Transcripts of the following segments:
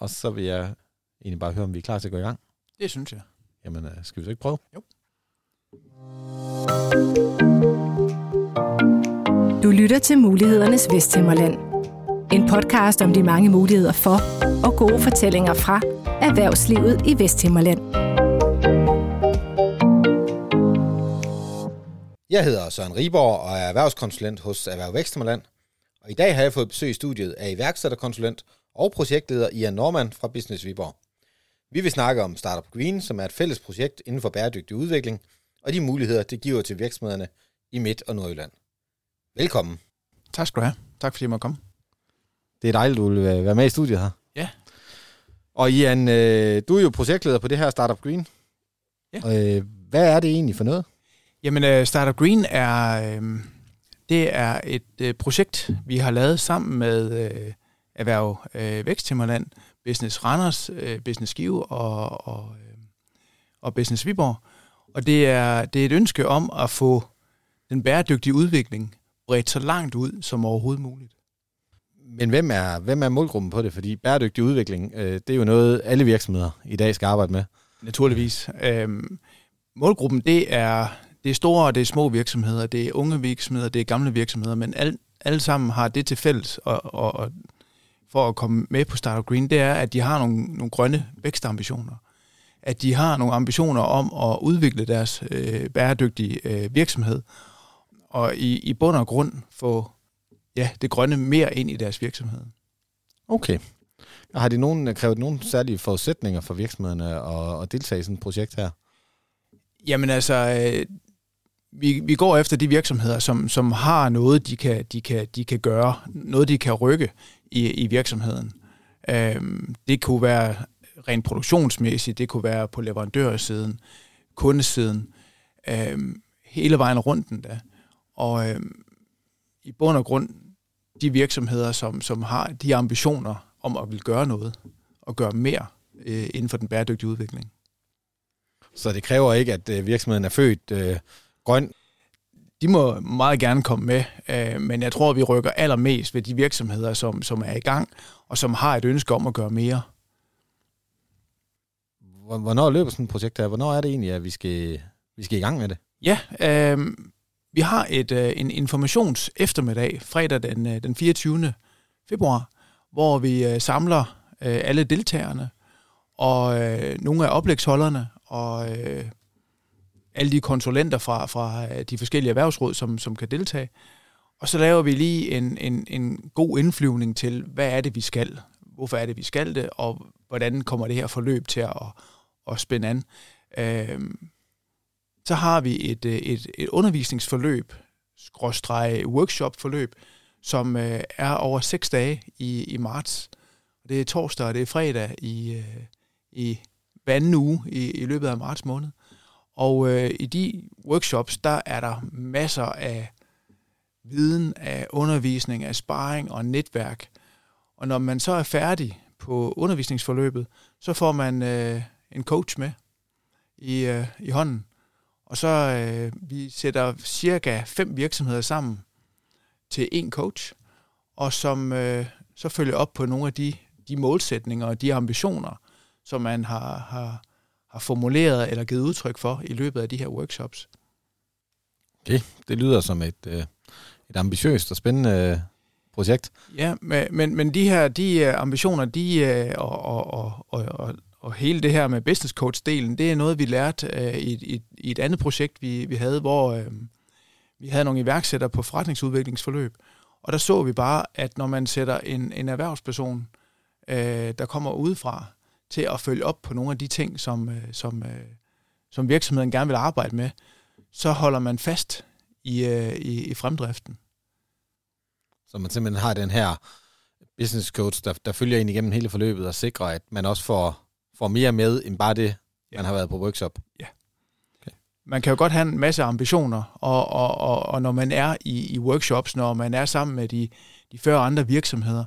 Og så vil jeg egentlig bare høre, om vi er klar til at gå i gang. Det synes jeg. Jamen, øh, skal vi så ikke prøve? Jo. Du lytter til Mulighedernes Vesthimmerland. En podcast om de mange muligheder for og gode fortællinger fra erhvervslivet i Vesthimmerland. Jeg hedder Søren Riborg og er erhvervskonsulent hos Erhverv Vækstmerland. Og i dag har jeg fået besøg i studiet af iværksætterkonsulent og projektleder Ian Norman fra Business Viborg. Vi vil snakke om Startup Green, som er et fælles projekt inden for bæredygtig udvikling, og de muligheder, det giver til virksomhederne i Midt- og Nordjylland. Velkommen. Tak skal du have. Tak fordi jeg måtte komme. Det er dejligt, du vil være med i studiet her. Ja. Og Ian, øh, du er jo projektleder på det her Startup Green. Ja. Øh, hvad er det egentlig for noget? Jamen, uh, Startup Green er, det er et projekt, vi har lavet sammen med Erhverv uh, Væksthimmerland, Business Randers, uh, Business Skive og, og, uh, og Business Viborg. Og det er, det er et ønske om at få den bæredygtige udvikling bredt så langt ud som overhovedet muligt. Men hvem er, hvem er målgruppen på det? Fordi bæredygtig udvikling, øh, det er jo noget, alle virksomheder i dag skal arbejde med. Naturligvis. Øhm, målgruppen, det er, det er store og det er små virksomheder, det er unge virksomheder, det er gamle virksomheder, men al, alle sammen har det til fælles, og, og, og for at komme med på Startup Green, det er, at de har nogle, nogle grønne vækstambitioner. At de har nogle ambitioner om at udvikle deres øh, bæredygtige øh, virksomhed, og i, i bund og grund få ja, det grønne mere ind i deres virksomhed. Okay. Har de nogen, krævet nogle særlige forudsætninger for virksomhederne at, at deltage i sådan et projekt her? Jamen altså, øh, vi, vi går efter de virksomheder, som, som har noget, de kan, de, kan, de kan gøre, noget, de kan rykke i, i virksomheden. Øhm, det kunne være rent produktionsmæssigt, det kunne være på leverandørsiden, kundesiden, øhm, hele vejen rundt den da. Og øhm, i bund og grund, de virksomheder, som, som har de ambitioner om at vil gøre noget, og gøre mere øh, inden for den bæredygtige udvikling. Så det kræver ikke, at øh, virksomheden er født øh, grøn? De må meget gerne komme med, øh, men jeg tror, vi rykker allermest ved de virksomheder, som, som er i gang, og som har et ønske om at gøre mere. Hvornår løber sådan et projekt her? Hvornår er det egentlig, at vi skal, vi skal i gang med det? Ja, øh, vi har et øh, en informations eftermiddag, fredag den, øh, den 24. februar, hvor vi øh, samler øh, alle deltagerne og øh, nogle af oplægsholderne og øh, alle de konsulenter fra, fra øh, de forskellige erhvervsråd, som, som kan deltage. Og så laver vi lige en, en, en god indflyvning til, hvad er det, vi skal? Hvorfor er det, vi skal det? Og hvordan kommer det her forløb til at, at spænde an? Øhm, så har vi et, øh, et, et undervisningsforløb, skråstrege workshop-forløb, som øh, er over seks dage i, i marts. Det er torsdag og det er fredag i, øh, i hver anden uge i, i løbet af marts måned. Og øh, i de workshops, der er der masser af viden, af undervisning, af sparring og netværk. Og når man så er færdig på undervisningsforløbet, så får man øh, en coach med i, øh, i hånden. Og så øh, vi sætter cirka fem virksomheder sammen til en coach, og som øh, så følger op på nogle af de, de målsætninger og de ambitioner, som man har, har, har formuleret eller givet udtryk for i løbet af de her workshops. Okay, det lyder som et, øh, et ambitiøst og spændende øh, projekt. Ja, men, men de her de øh, ambitioner, de og, og, og, og, og hele det her med business coach-delen, det er noget, vi lærte i, i, i et andet projekt, vi, vi havde, hvor uh, vi havde nogle iværksættere på forretningsudviklingsforløb. Og der så vi bare, at når man sætter en, en erhvervsperson, uh, der kommer udefra, til at følge op på nogle af de ting, som, uh, som, uh, som virksomheden gerne vil arbejde med, så holder man fast i, uh, i, i fremdriften. Så man simpelthen har den her business coach, der, der følger ind igennem hele forløbet og sikrer, at man også får får mere med, end bare det, ja. man har været på workshop. Ja. Okay. Man kan jo godt have en masse ambitioner, og, og, og, og når man er i, i workshops, når man er sammen med de, de 40 andre virksomheder,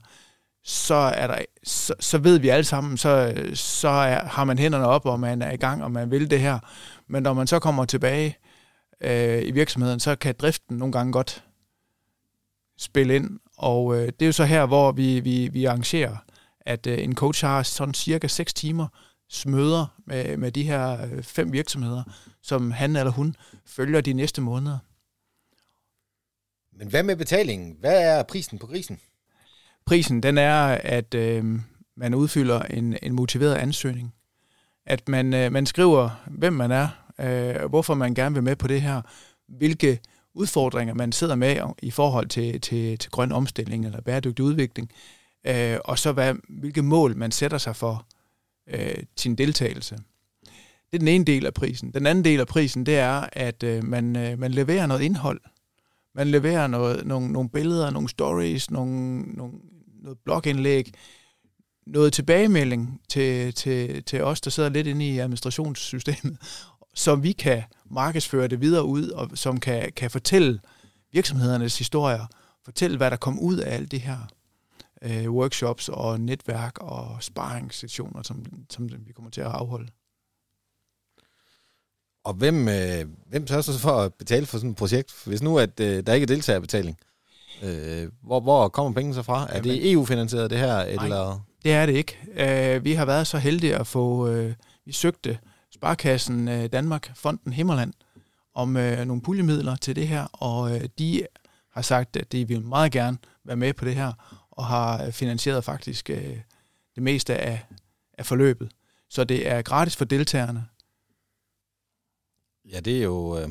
så, er der, så, så ved vi alle sammen, så, så er, har man hænderne op, og man er i gang, og man vil det her. Men når man så kommer tilbage øh, i virksomheden, så kan driften nogle gange godt spille ind. Og øh, det er jo så her, hvor vi, vi, vi arrangerer at øh, en coach har sådan cirka 6 timer møder med, med de her øh, fem virksomheder, som han eller hun følger de næste måneder. Men hvad med betalingen? Hvad er prisen på grisen? Prisen, den er, at øh, man udfylder en, en motiveret ansøgning. At man, øh, man skriver, hvem man er, øh, hvorfor man gerne vil med på det her, hvilke udfordringer man sidder med i forhold til, til, til grøn omstilling eller bæredygtig udvikling, øh, og så hvad, hvilke mål man sætter sig for øh, sin deltagelse. Det er den ene del af prisen. Den anden del af prisen, det er, at øh, man, øh, man leverer noget indhold. Man leverer noget, nogle, nogle billeder, nogle stories, nogle, nogle, noget blogindlæg, noget tilbagemelding til, til, til os, der sidder lidt inde i administrationssystemet, som vi kan markedsføre det videre ud, og som kan, kan fortælle virksomhedernes historier, fortælle, hvad der kom ud af alt det her øh, workshops og netværk og sparringssessioner, som, som vi kommer til at afholde. Og hvem, øh, hvem tør så for at betale for sådan et projekt? Hvis nu at øh, der ikke er deltagerbetaling, øh, hvor, hvor kommer pengene så fra? Er Jamen, det EU-finansieret det her? Nej, eller? det er det ikke. Øh, vi har været så heldige at få, øh, vi søgte Sparkassen øh, Danmark, Fonden Himmerland, om øh, nogle puljemidler til det her, og øh, de har sagt, at de vil meget gerne være med på det her, og har finansieret faktisk øh, det meste af, af forløbet. Så det er gratis for deltagerne. Ja, det er jo, øh,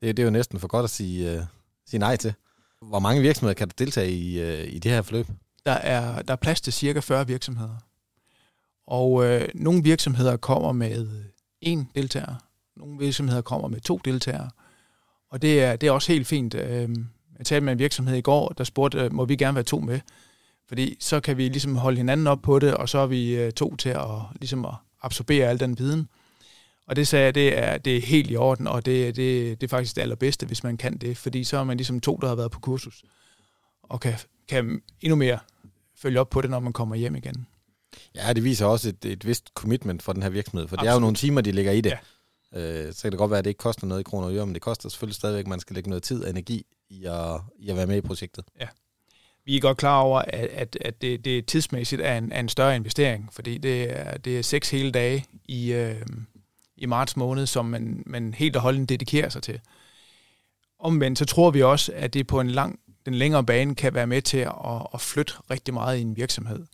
det, det er jo næsten for godt at sige, øh, sige nej til. Hvor mange virksomheder kan der deltage i, øh, i det her forløb? Der er, der er plads til cirka 40 virksomheder. Og øh, nogle virksomheder kommer med én deltager, nogle virksomheder kommer med to deltagere, og det er, det er også helt fint. Øh, jeg talte med en virksomhed i går, der spurgte, øh, må vi gerne være to med? Fordi så kan vi ligesom holde hinanden op på det, og så er vi øh, to til at, ligesom at absorbere al den viden. Og det sagde jeg, det er, det er helt i orden, og det, det, det er faktisk det allerbedste, hvis man kan det, fordi så er man ligesom to, der har været på kursus, og kan, kan endnu mere følge op på det, når man kommer hjem igen. Ja, det viser også et, et vist commitment for den her virksomhed, for Absolut. det er jo nogle timer, de ligger i det. Ja. Øh, så kan det godt være, at det ikke koster noget i kroner og øre, men det koster selvfølgelig stadigvæk, at man skal lægge noget tid og energi i at, i at være med i projektet. Ja. Vi er godt klar over, at, at, at det, det tidsmæssigt er en, er en større investering, fordi det er, det er seks hele dage i, øh, i marts måned, som man, man helt og holdent dedikerer sig til. Omvendt så tror vi også, at det på en lang, den længere bane kan være med til at, at flytte rigtig meget i en virksomhed.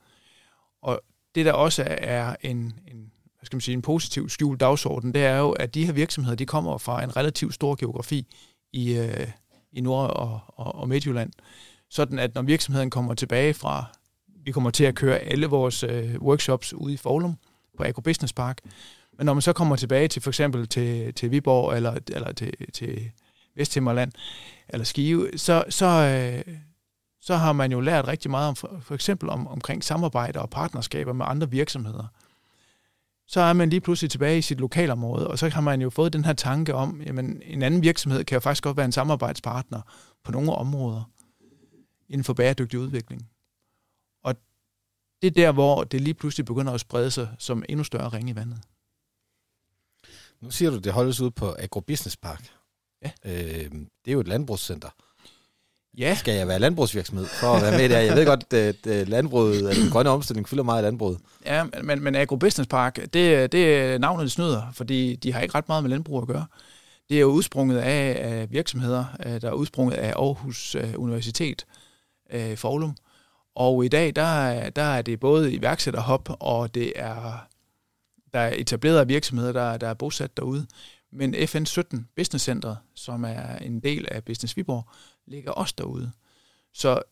Og det der også er en, en, hvad skal man sige, en positiv skjult dagsorden, det er jo, at de her virksomheder, de kommer fra en relativt stor geografi i, øh, i Nord- og, og, og Midtjylland. Sådan at når virksomheden kommer tilbage fra, vi kommer til at køre alle vores øh, workshops ude i Forlum på Agrobusiness Park, men når man så kommer tilbage til for eksempel til, til Viborg eller, eller til, til Vesthimmerland eller Skive, så, så, øh, så har man jo lært rigtig meget om for, for eksempel om, omkring samarbejde og partnerskaber med andre virksomheder. Så er man lige pludselig tilbage i sit lokalområde, og så har man jo fået den her tanke om, jamen en anden virksomhed kan jo faktisk godt være en samarbejdspartner på nogle områder inden for bæredygtig udvikling. Og det er der, hvor det lige pludselig begynder at sprede sig som endnu større ring i vandet. Nu siger du, det holdes ud på Agrobusiness Park. Ja. Øh, det er jo et landbrugscenter. Ja. Skal jeg være landbrugsvirksomhed for at være med der? Jeg ved godt, at landbruget, at den grønne omstilling fylder meget i landbruget. Ja, men, men Agrobusiness Park, det, det er navnet snyder, fordi de har ikke ret meget med landbrug at gøre. Det er jo udsprunget af, virksomheder, øh, der er udsprunget af Aarhus øh, Universitet, øh, Forlum. Og i dag, der, der er det både iværksætterhop, og det er der er etablerede virksomheder, der, der er bosat derude. Men FN17 Business Center, som er en del af Business Viborg, ligger også derude. Så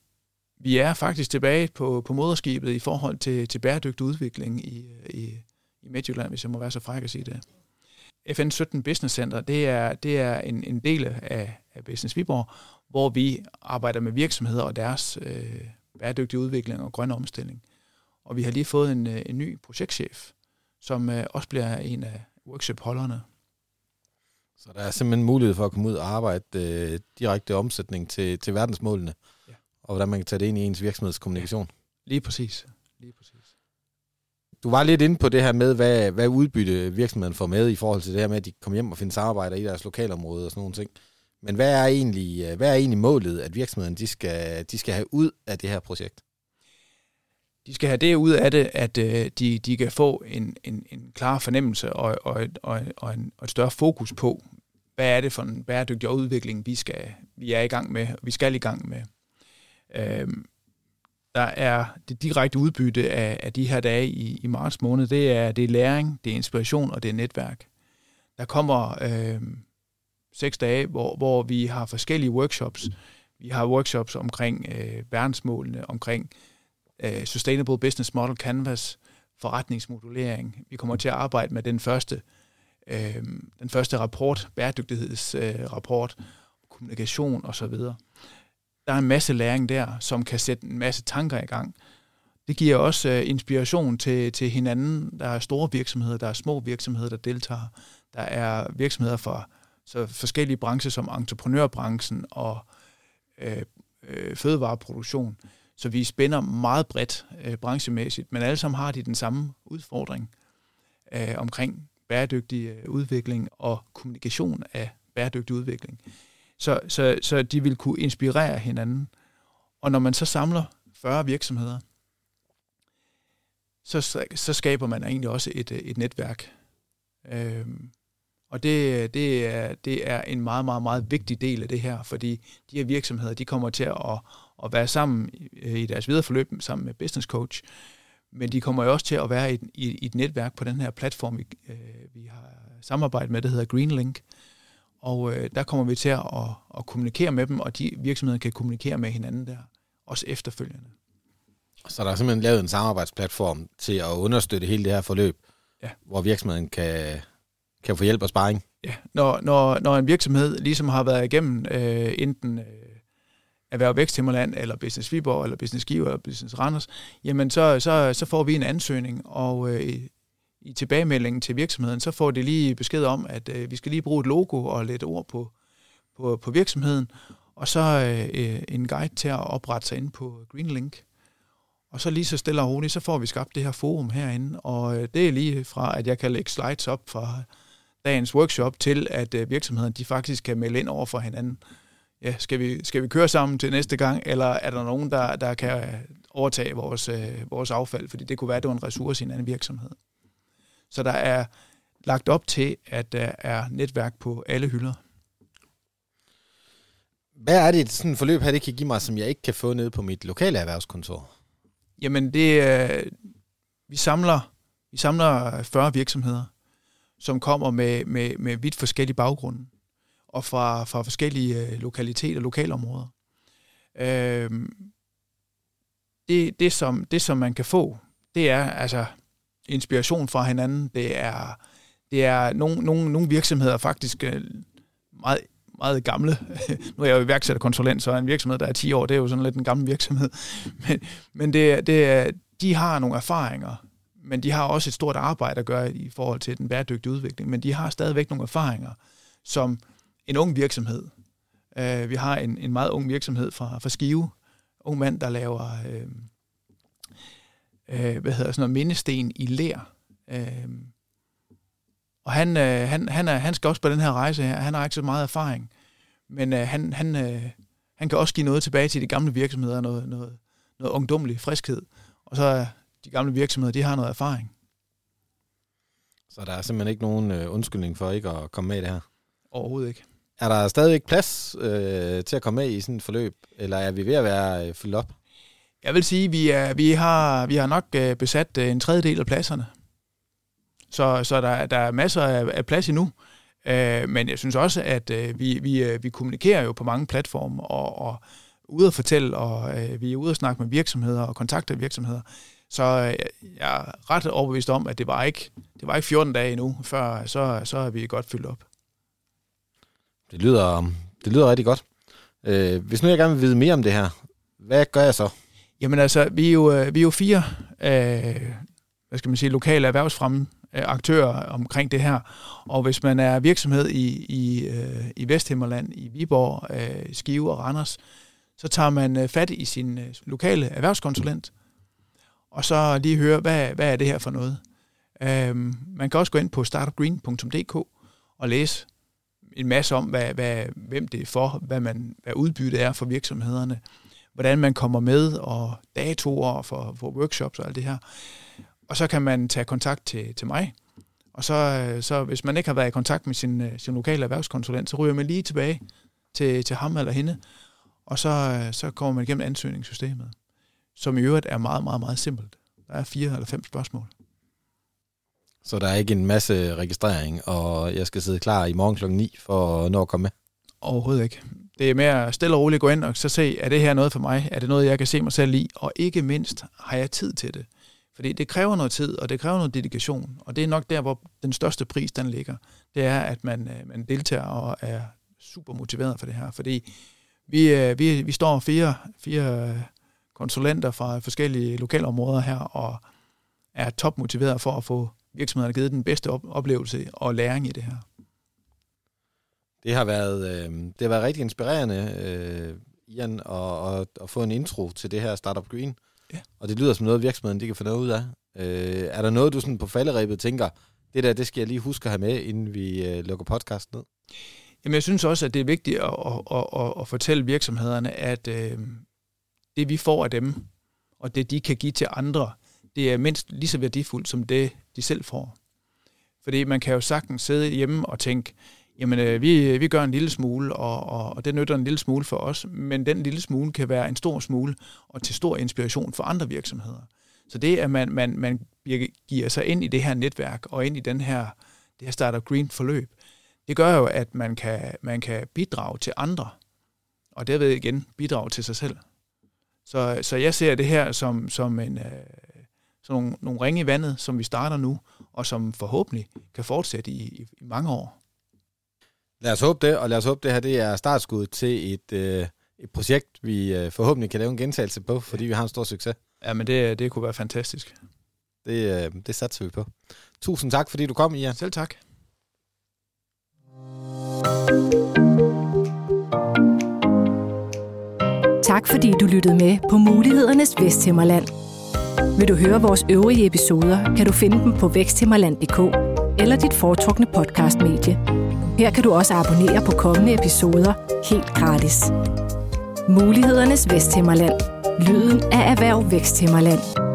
vi er faktisk tilbage på, på moderskibet i forhold til, til bæredygtig udvikling i, i, i Midtjylland, hvis jeg må være så fræk at sige det. FN17 Business Center, det er, det er en, en del af, af Business Viborg, hvor vi arbejder med virksomheder og deres øh, bæredygtige udvikling og grøn omstilling. Og vi har lige fået en, øh, en ny projektchef, som øh, også bliver en af workshop-holderne. Så der er simpelthen mulighed for at komme ud og arbejde øh, direkte omsætning til, til verdensmålene, ja. og hvordan man kan tage det ind i ens virksomhedskommunikation. Ja. Lige præcis. Lige præcis. Du var lidt inde på det her med, hvad, hvad udbytte virksomheden får med i forhold til det her med, at de kommer hjem og finder samarbejder i deres lokalområde og sådan nogle ting. Men hvad er egentlig, øh, hvad er egentlig målet, at virksomheden de skal, de skal have ud af det her projekt? De skal have det ud af det, at øh, de, de kan få en, en, en klar fornemmelse og, og, et, og, og, en, og et større fokus på, hvad er det for en bæredygtig udvikling, vi, skal, vi er i gang med, og vi skal i gang med. Øhm, der er det direkte udbytte af, af de her dage i, i marts måned, det er, det er læring, det er inspiration og det er netværk. Der kommer øh, seks dage, hvor, hvor vi har forskellige workshops. Vi har workshops omkring øh, verdensmålene, omkring øh, Øh, Sustainable Business Model Canvas, forretningsmodulering. Vi kommer til at arbejde med den første, øh, den første rapport, bæredygtighedsrapport, øh, kommunikation osv. Der er en masse læring der, som kan sætte en masse tanker i gang. Det giver også øh, inspiration til, til hinanden. Der er store virksomheder, der er små virksomheder, der deltager. Der er virksomheder fra så forskellige brancher som entreprenørbranchen og øh, øh, fødevareproduktion. Så vi spænder meget bredt øh, branchemæssigt, men alle sammen har de den samme udfordring øh, omkring bæredygtig øh, udvikling og kommunikation af bæredygtig udvikling. Så, så, så de vil kunne inspirere hinanden. Og når man så samler 40 virksomheder, så, så skaber man egentlig også et, øh, et netværk. Øhm, og det, det, er, det er en meget, meget, meget vigtig del af det her, fordi de her virksomheder, de kommer til at, at være sammen i deres videre forløb sammen med business coach, men de kommer jo også til at være i, i, i et netværk på den her platform, vi, øh, vi har samarbejdet med, der hedder Greenlink. Og øh, der kommer vi til at, at, at kommunikere med dem, og de virksomheder kan kommunikere med hinanden der, også efterfølgende. Så der er simpelthen lavet en samarbejdsplatform til at understøtte hele det her forløb, ja. hvor virksomheden kan, kan få hjælp og sparring. Ja, når, når, når en virksomhed ligesom har været igennem øh, enten øh, Erhverv Væksthimmerland, eller Business Viborg, eller Business Giver, eller Business Randers, jamen så, så, så får vi en ansøgning, og øh, i tilbagemeldingen til virksomheden, så får de lige besked om, at øh, vi skal lige bruge et logo og lidt ord på, på, på virksomheden, og så øh, øh, en guide til at oprette sig ind på Greenlink. Og så lige så stille og roligt, så får vi skabt det her forum herinde, og øh, det er lige fra, at jeg kan lægge slides op fra dagens workshop, til at øh, virksomheden de faktisk kan melde ind over for hinanden. Ja, skal vi, skal vi køre sammen til næste gang, eller er der nogen, der, der kan overtage vores, øh, vores affald, fordi det kunne være, at det var en ressource i en anden virksomhed. Så der er lagt op til, at der er netværk på alle hylder. Hvad er det, sådan et forløb her, det kan give mig, som jeg ikke kan få nede på mit lokale erhvervskontor? Jamen, det, øh, vi, samler, vi samler 40 virksomheder, som kommer med, med, med vidt forskellige baggrunde, og fra, fra forskellige øh, lokaliteter lokalområder. Øh, det, det, som, det, som man kan få, det er altså inspiration fra hinanden. Det er, det er nogle, nogle, nogle virksomheder faktisk øh, meget, meget gamle. nu er jeg jo iværksætterkonsulent, så en virksomhed, der er 10 år, det er jo sådan lidt en gammel virksomhed. Men, men det, det, de har nogle erfaringer, men de har også et stort arbejde at gøre i forhold til den bæredygtige udvikling. Men de har stadigvæk nogle erfaringer, som en ung virksomhed. Uh, vi har en, en meget ung virksomhed fra, fra Skive, ung mand, der laver uh, øh, hvad hedder sådan noget, mindesten i lær. Øh, og han, øh, han, han, er, han skal også på den her rejse her. Han har ikke så meget erfaring, men øh, han, han, øh, han kan også give noget tilbage til de gamle virksomheder, noget, noget, noget ungdomlig friskhed. Og så er de gamle virksomheder, de har noget erfaring. Så der er simpelthen ikke nogen øh, undskyldning for ikke at komme med i det her? Overhovedet ikke. Er der stadigvæk plads øh, til at komme med i sådan et forløb, eller er vi ved at være øh, fyldt op? Jeg vil sige, at vi, er, vi, har, vi har nok øh, besat øh, en tredjedel af pladserne. Så, så der, der er masser af, af plads endnu. Øh, men jeg synes også, at øh, vi, vi, øh, vi kommunikerer jo på mange platforme og, og ude at fortælle, og øh, vi er ude at snakke med virksomheder og kontakte virksomheder. Så jeg er ret overbevist om, at det var ikke, det var ikke 14 dage endnu, før så, så er vi godt fyldt op. Det lyder, det lyder rigtig godt. Øh, hvis nu jeg gerne vil vide mere om det her, hvad gør jeg så? Jamen altså, vi er jo, øh, vi er jo fire øh, hvad skal man sige, lokale erhvervsfremme øh, aktører omkring det her. Og hvis man er virksomhed i, i, i Vesthimmerland, i Viborg, øh, Skive og Randers, så tager man fat i sin lokale erhvervskonsulent, og så lige høre, hvad, hvad er det her for noget. Øh, man kan også gå ind på startupgreen.dk og læse en masse om, hvad, hvad, hvem det er for, hvad, man, hvad udbyttet er for virksomhederne, hvordan man kommer med, og datoer for, for workshops og alt det her. Og så kan man tage kontakt til, til mig, og så, øh, så hvis man ikke har været i kontakt med sin, øh, sin lokale erhvervskonsulent, så ryger man lige tilbage til, til ham eller hende, og så, øh, så kommer man igennem ansøgningssystemet, som i øvrigt er meget, meget, meget simpelt. Der er fire eller fem spørgsmål. Så der er ikke en masse registrering, og jeg skal sidde klar i morgen klokken 9 for at nå at komme med? Overhovedet ikke. Det er mere stille og roligt gå ind og så se, er det her noget for mig? Er det noget, jeg kan se mig selv i? Og ikke mindst, har jeg tid til det? Fordi det kræver noget tid, og det kræver noget dedikation. Og det er nok der, hvor den største pris den ligger. Det er, at man, øh, man deltager og er super motiveret for det her. Fordi vi, øh, vi, vi står fire, fire konsulenter fra forskellige lokalområder her, og er topmotiveret for at få virksomhederne givet den bedste oplevelse og læring i det her. Det har været, øh, det har været rigtig inspirerende, øh, Ian, at, at, at få en intro til det her Startup Green. Ja. Og det lyder som noget, virksomheden de kan få noget ud af. Øh, er der noget, du sådan på falderæbet tænker, det der, det skal jeg lige huske at have med, inden vi øh, lukker podcasten ned? Jamen, jeg synes også, at det er vigtigt at, at, at, at fortælle virksomhederne, at øh, det vi får af dem, og det de kan give til andre, det er mindst lige så værdifuldt som det, de selv får. Fordi man kan jo sagtens sidde hjemme og tænke, jamen øh, vi, øh, vi gør en lille smule, og, og, og det nytter en lille smule for os, men den lille smule kan være en stor smule, og til stor inspiration for andre virksomheder. Så det, at man, man, man giver sig ind i det her netværk, og ind i den her, det her Startup Green forløb, det gør jo, at man kan, man kan bidrage til andre, og derved igen bidrage til sig selv. Så, så jeg ser det her som, som en, øh, sådan nogle, nogle ringe i vandet, som vi starter nu, og som forhåbentlig kan fortsætte i, i, i mange år. Lad os håbe det, og lad os håbe det her det er startskud til et, øh, et projekt, vi øh, forhåbentlig kan lave en gentagelse på, fordi vi har en stor succes. Ja, men det, det kunne være fantastisk. Det, øh, det satser vi på. Tusind tak, fordi du kom, Ian. Selv tak. Tak fordi du lyttede med på Mulighedernes Vesthimmerland. Vil du høre vores øvrige episoder, kan du finde dem på væksthimmerland.dk eller dit foretrukne podcastmedie. Her kan du også abonnere på kommende episoder helt gratis. Mulighedernes Vesthimmerland. Lyden af Erhverv Væksthimmerland.